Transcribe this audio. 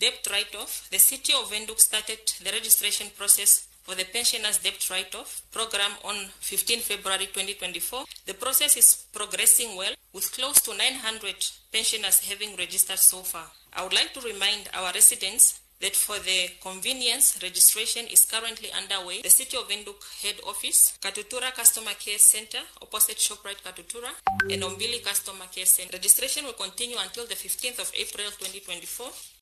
debt write-off, the City of Windhoek started the registration process for the Pensioners Debt Write-Off program on 15 February 2024. The process is progressing well with close to 900 pensioners having registered so far. I would like to remind our residents that for the convenience, registration is currently underway. The City of Windhoek Head Office, Katutura Customer Care Center, opposite ShopRite Katutura, and Ombili Customer Care Center. Registration will continue until the 15th of April 2024.